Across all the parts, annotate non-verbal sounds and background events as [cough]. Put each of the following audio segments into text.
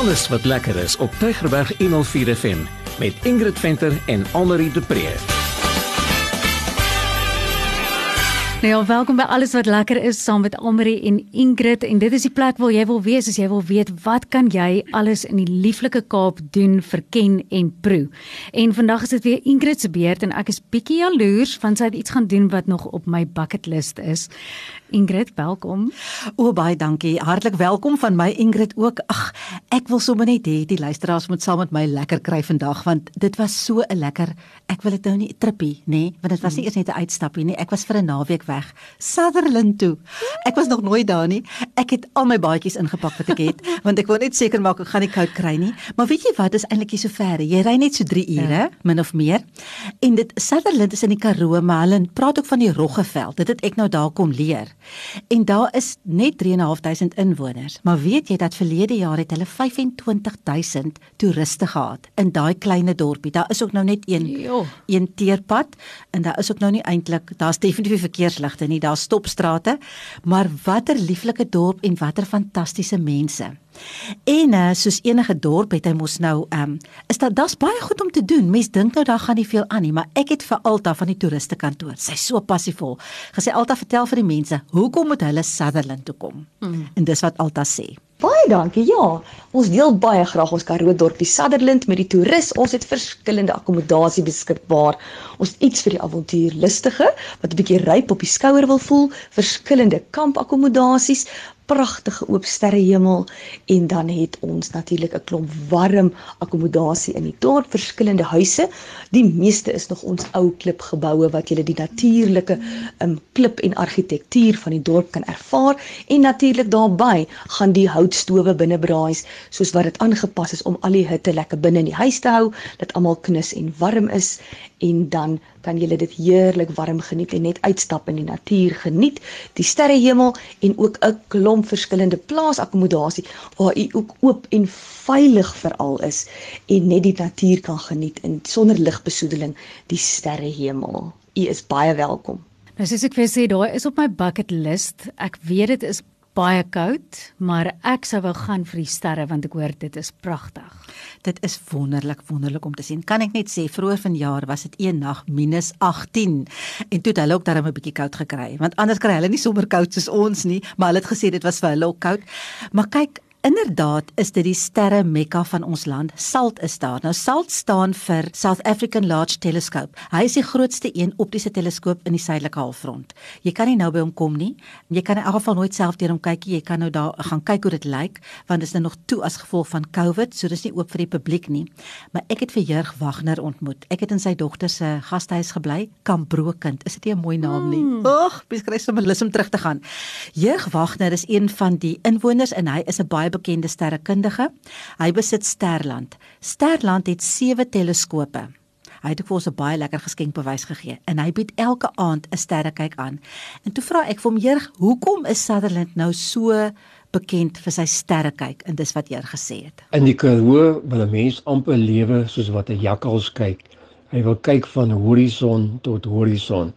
Alles wat lekker is op Tygerberg 104 FM met Ingrid Venter en Annelie de Pre. Nou ja, welkom by alles wat lekker is saam met Almarie en Ingrid en dit is die plek waar jy wil wees as jy wil weet wat kan jy alles in die lieflike Kaap doen, verken en proe. En vandag is dit weer Ingrid se beurt en ek is bietjie jaloers want sy het iets gaan doen wat nog op my bucket list is. Ingrid, welkom. O, baie dankie. Hartlik welkom van my Ingrid ook. Ag, ek wil sommer net hê die luisteraars moet saam met my lekker kry vandag want dit was so 'n lekker. Ek wil dit nou nie trippie, nê, nee, want dit was nie eers net 'n uitstappie nie. Ek was vir 'n naweek weg Sutherland toe. Ek was nog nooit daar nie. Ek het al my baadjies ingepak wat ek het [laughs] want ek wou net seker maak ek gaan nie koud kry nie. Maar weet jy wat, dis eintlik nie so ver. Jy ry net so 3 ure, ja. min of meer. En dit Sutherland is in die Karoo, maar hulle praat ook van die Roggeveld. Dit het ek nou daar kom leer. En daar is net 3.500 inwoners. Maar weet jy dat verlede jaar het hulle 25000 toeriste gehad in daai klein dorpie. Daar is ook nou net een jo. een teerpad en daar is ook nou nie eintlik daar's definitief verkeersligte nie, daar's stopstrate, maar watter lieflike dorp en watter fantastiese mense. En uh, soos enige dorp het hy mos nou ehm um, is dit daar's baie goed om te doen. Mens dink nou daar gaan nie veel aan nie, maar ek het vir Alta van die toeriste kantoor. Sy's so passievol. Gesê Alta vertel vir die mense, hoekom moet hulle Sutherland toe kom? Mm. En dis wat Alta sê. Baie dankie. Ja, ons deel baie graag ons Karoo dorpie Sutherland met die toerist. Ons het verskillende akkommodasie beskikbaar. Ons iets vir die avontuurlustige wat 'n bietjie ryp op die skouer wil voel, verskillende kampakkommodasies, pragtige oop sterrehemel en dan het ons natuurlik 'n klomp warm akkommodasie in die dorp, verskillende huise. Die meeste is nog ons ou klipgeboue wat jy die natuurlike um, klip en argitektuur van die dorp kan ervaar en natuurlik daarbey gaan die houtstowe binne braais soos wat dit aangepas is om al die hitte lekker binne in die huis te hou, dat almal knus en warm is en dan kan jy dit heerlik warm geniet en net uitstap in die natuur geniet, die sterrehemel en ook 'n klomp verskillende plaasakkommodasie waar u ook oop en veilig veral is en net die natuur kan geniet in sonder ligbesoedeling die sterrehemel. U is baie welkom. Nou soos ek vir sê, daai is op my bucket list. Ek weet dit is baie koud, maar ek sou wou gaan vir die sterre want ek hoor dit is pragtig. Dit is wonderlik, wonderlik om te sien. Kan ek net sê vroeër vanjaar was dit een nag minus 18 en toe het hulle ook darem 'n bietjie koud gekry, want anders kry hulle nie sommer koud soos ons nie, maar hulle het gesê dit was vir hulle ook koud. Maar kyk, Inderdaad is dit die sterre Mekka van ons land. SALT is daar. Nou SALT staan vir South African Large Telescope. Hy is die grootste een optiese teleskoop in die suidelike halfrond. Jy kan nie nou by hom kom nie. Jy kan in elk geval nooit self deur hom kyk nie. Jy kan nou daar gaan kyk hoe dit lyk want dit is nou nog toe as gevolg van COVID, so dis nie oop vir die publiek nie. Maar ek het vir Jurg Wagner ontmoet. Ek het in sy dogter se gastehuis gebly, Kambrokind. Is dit nie 'n mooi naam nie? Hmm. Ag, beskryf sommer lus om terug te gaan. Jurg Wagner is een van die inwoners en hy is 'n baie bekende sterrekundige. Hy besit Sterland. Sterland het 7 teleskope. Hy het ook vir ons 'n baie lekker geskenkbewys gegee en hy bied elke aand 'n sterrekyk aan. En toe vra ek vir hom: "Heer, hoekom is Sutherland nou so bekend vir sy sterrekyk?" En dis wat Heer gesê het. In die Karoo wil 'n mens amper lewe soos wat 'n jakkals kyk. Hy wil kyk van horison tot horison.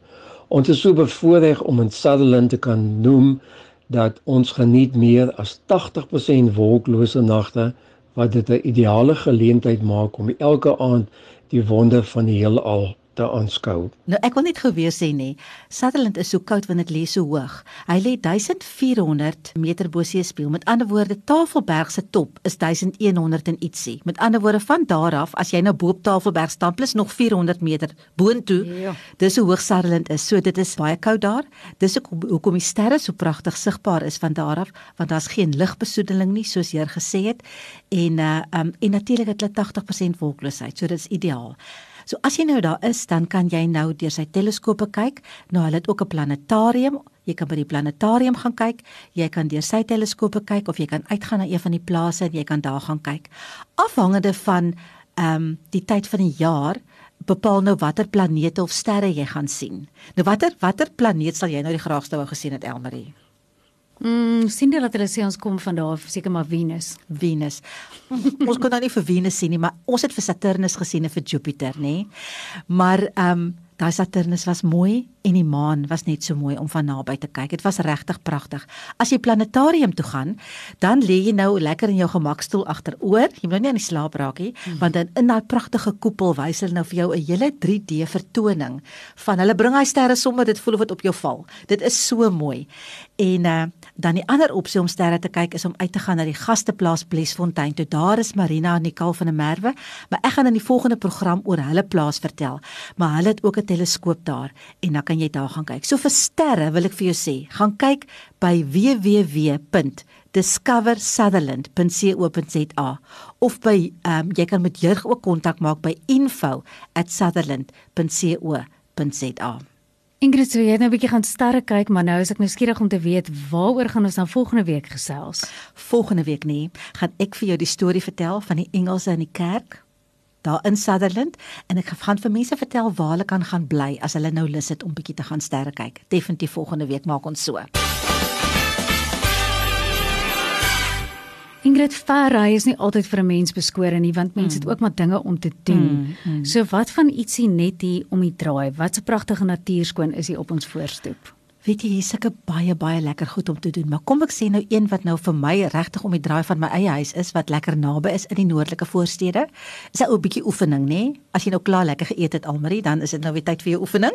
Ons is so bevoordeel om in Sutherland te kan noem dat ons geniet meer as 80% wolklose nagte wat dit 'n ideale geleentheid maak om elke aand die wonder van die heelal te aanskou. Nou ek wil net gewees sê nê, Sutherland is so koud want dit lê so hoog. Hy lê 1400 meter bo seespieël. Met ander woorde, Tafelberg se top is 1100 en ietsie. Met ander woorde, van daar af as jy nou bo op Tafelberg staan plus nog 400 meter boontoe, ja. dis hoe hoog Sutherland is. So dit is baie koud daar. Dis ook hoekom die sterre so pragtig sigbaar is van daar af, want daar's geen ligbesoedeling nie soos jy gesê het. En uh um, en natuurlik het hulle 80% wolkloosheid. So dit is ideaal. So as jy nou daar is, dan kan jy nou deur sy teleskope kyk. Nou hulle het ook 'n planetarium. Jy kan by die planetarium gaan kyk. Jy kan deur sy teleskope kyk of jy kan uitgaan na een van die plase en jy kan daar gaan kyk. Afhangende van ehm um, die tyd van die jaar bepaal nou watter planete of sterre jy gaan sien. Nou watter watter planeet sal jy nou die graagste wou gesien het Elmarie? Mm, sien jy dat hulle sê ons kom van daar seker maar Venus. Venus. ons kon nou nie vir Venus sien nie, maar ons het vir Saturnus gesien en vir Jupiter, nê? Maar ehm um, Daai Saturnus was mooi en die maan was net so mooi om van naby te kyk. Dit was regtig pragtig. As jy planetarium toe gaan, dan lê jy nou lekker in jou gemakstoel agteroor. Jy moet nou nie aan die slaap raak nie, hmm. want dan in daai pragtige koepel wys hulle nou vir jou 'n hele 3D vertoning van hulle bring hy sterre sommer dit voel of dit op jou val. Dit is so mooi. En uh, dan die ander opsie om sterre te kyk is om uit te gaan na die gasteplaas Blesfontein. Toe daar is Marina en Nicole van der Merwe, maar ek gaan in die volgende program oor hulle plaas vertel. Maar hulle het ook 'n teleskoop daar en dan kan jy daar gaan kyk. So vir sterre wil ek vir jou sê, gaan kyk by www.discoversutherland.co.za of by ehm um, jy kan met Jurg ook kontak maak by info@sutherland.co.za. Ingrid, so jy het nou 'n bietjie gaan sterre kyk, maar nou is ek nou skieurig om te weet waaroor gaan ons dan volgende week gesels? Volgende week nie, gaan ek vir jou die storie vertel van die engele in die kerk daar in Sutherland en ek gaan vir mense vertel waar hulle kan gaan bly as hulle nou lus het om bietjie te gaan sterre kyk. Definitief volgende week maak ons so. Ingrid Ferrey is nie altyd vir 'n mens beskore nie want mense mm. het ook maar dinge om te doen. Mm, mm. So wat van ietsie net hier om die draai? Wat 'n pragtige natuurskoon is hier op ons voorstoep. Weet jy, hier's sulke baie baie lekker goed om te doen, maar kom ek sê nou een wat nou vir my regtig om die draai van my eie huis is wat lekker naby is in die noordelike voorstede. Is 'n ou bietjie oefening, nê? As jy nou klaar lekker geëet het almarie, dan is dit nou weer tyd vir jou oefening.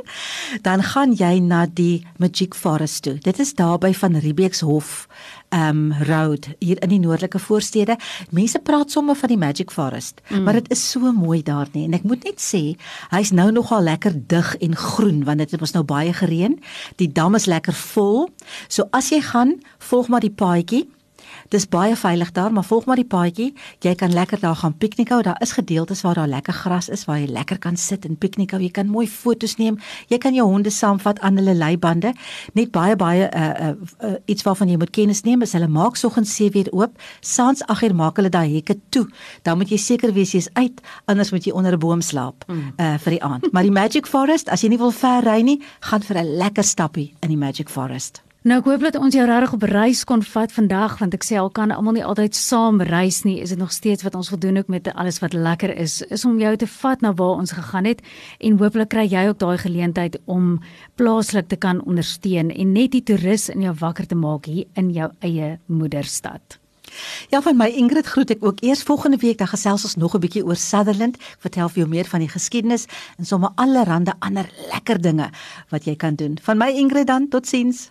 Dan gaan jy na die Magic Forest toe. Dit is daarby van Riebeekshof um road hier in die noordelike voorstede. Mense praat sommer van die Magic Forest, mm. maar dit is so mooi daar nie. En ek moet net sê, hy's nou nogal lekker dig en groen want dit het mos nou baie gereën. Die dam is lekker vol. So as jy gaan, volg maar die paadjie Dis baie veilig daar, maar volg maar die paadjie. Jy kan lekker daar gaan piknik hou. Daar is gedeeltes waar daar lekker gras is waar jy lekker kan sit en piknik hou. Jy kan mooi foto's neem. Jy kan jou honde saamvat aan hulle leibande. Net baie baie uh, uh, uh iets waarvan jy moet kennis neem is hulle maak soggens 7 uur oop. Saans 8 uur maak hulle daai hekke toe. Dan moet jy seker wees jy's uit, anders moet jy onder 'n boom slaap uh vir die aand. Maar die Magic Forest, as jy nie wil ver ry nie, gaan vir 'n lekker stappie in die Magic Forest. Nou ek hoop dat ons jou regtig op reis kon vat vandag want ek sê al kan almal nie altyd saam reis nie. Is dit nog steeds wat ons wil doen ook met alles wat lekker is, is om jou te vat na waar ons gegaan het en hooplik kry jy ook daai geleentheid om plaaslik te kan ondersteun en net die toerus in jou wakker te maak hier in jou eie moederstad. Ja, van my Ingrid groet ek ook eers volgende week dan gesels ons nog 'n bietjie oor Sutherland. Ek vertel vir jou meer van die geskiedenis en sommer allerlei ander lekker dinge wat jy kan doen. Van my Ingrid dan, totsiens.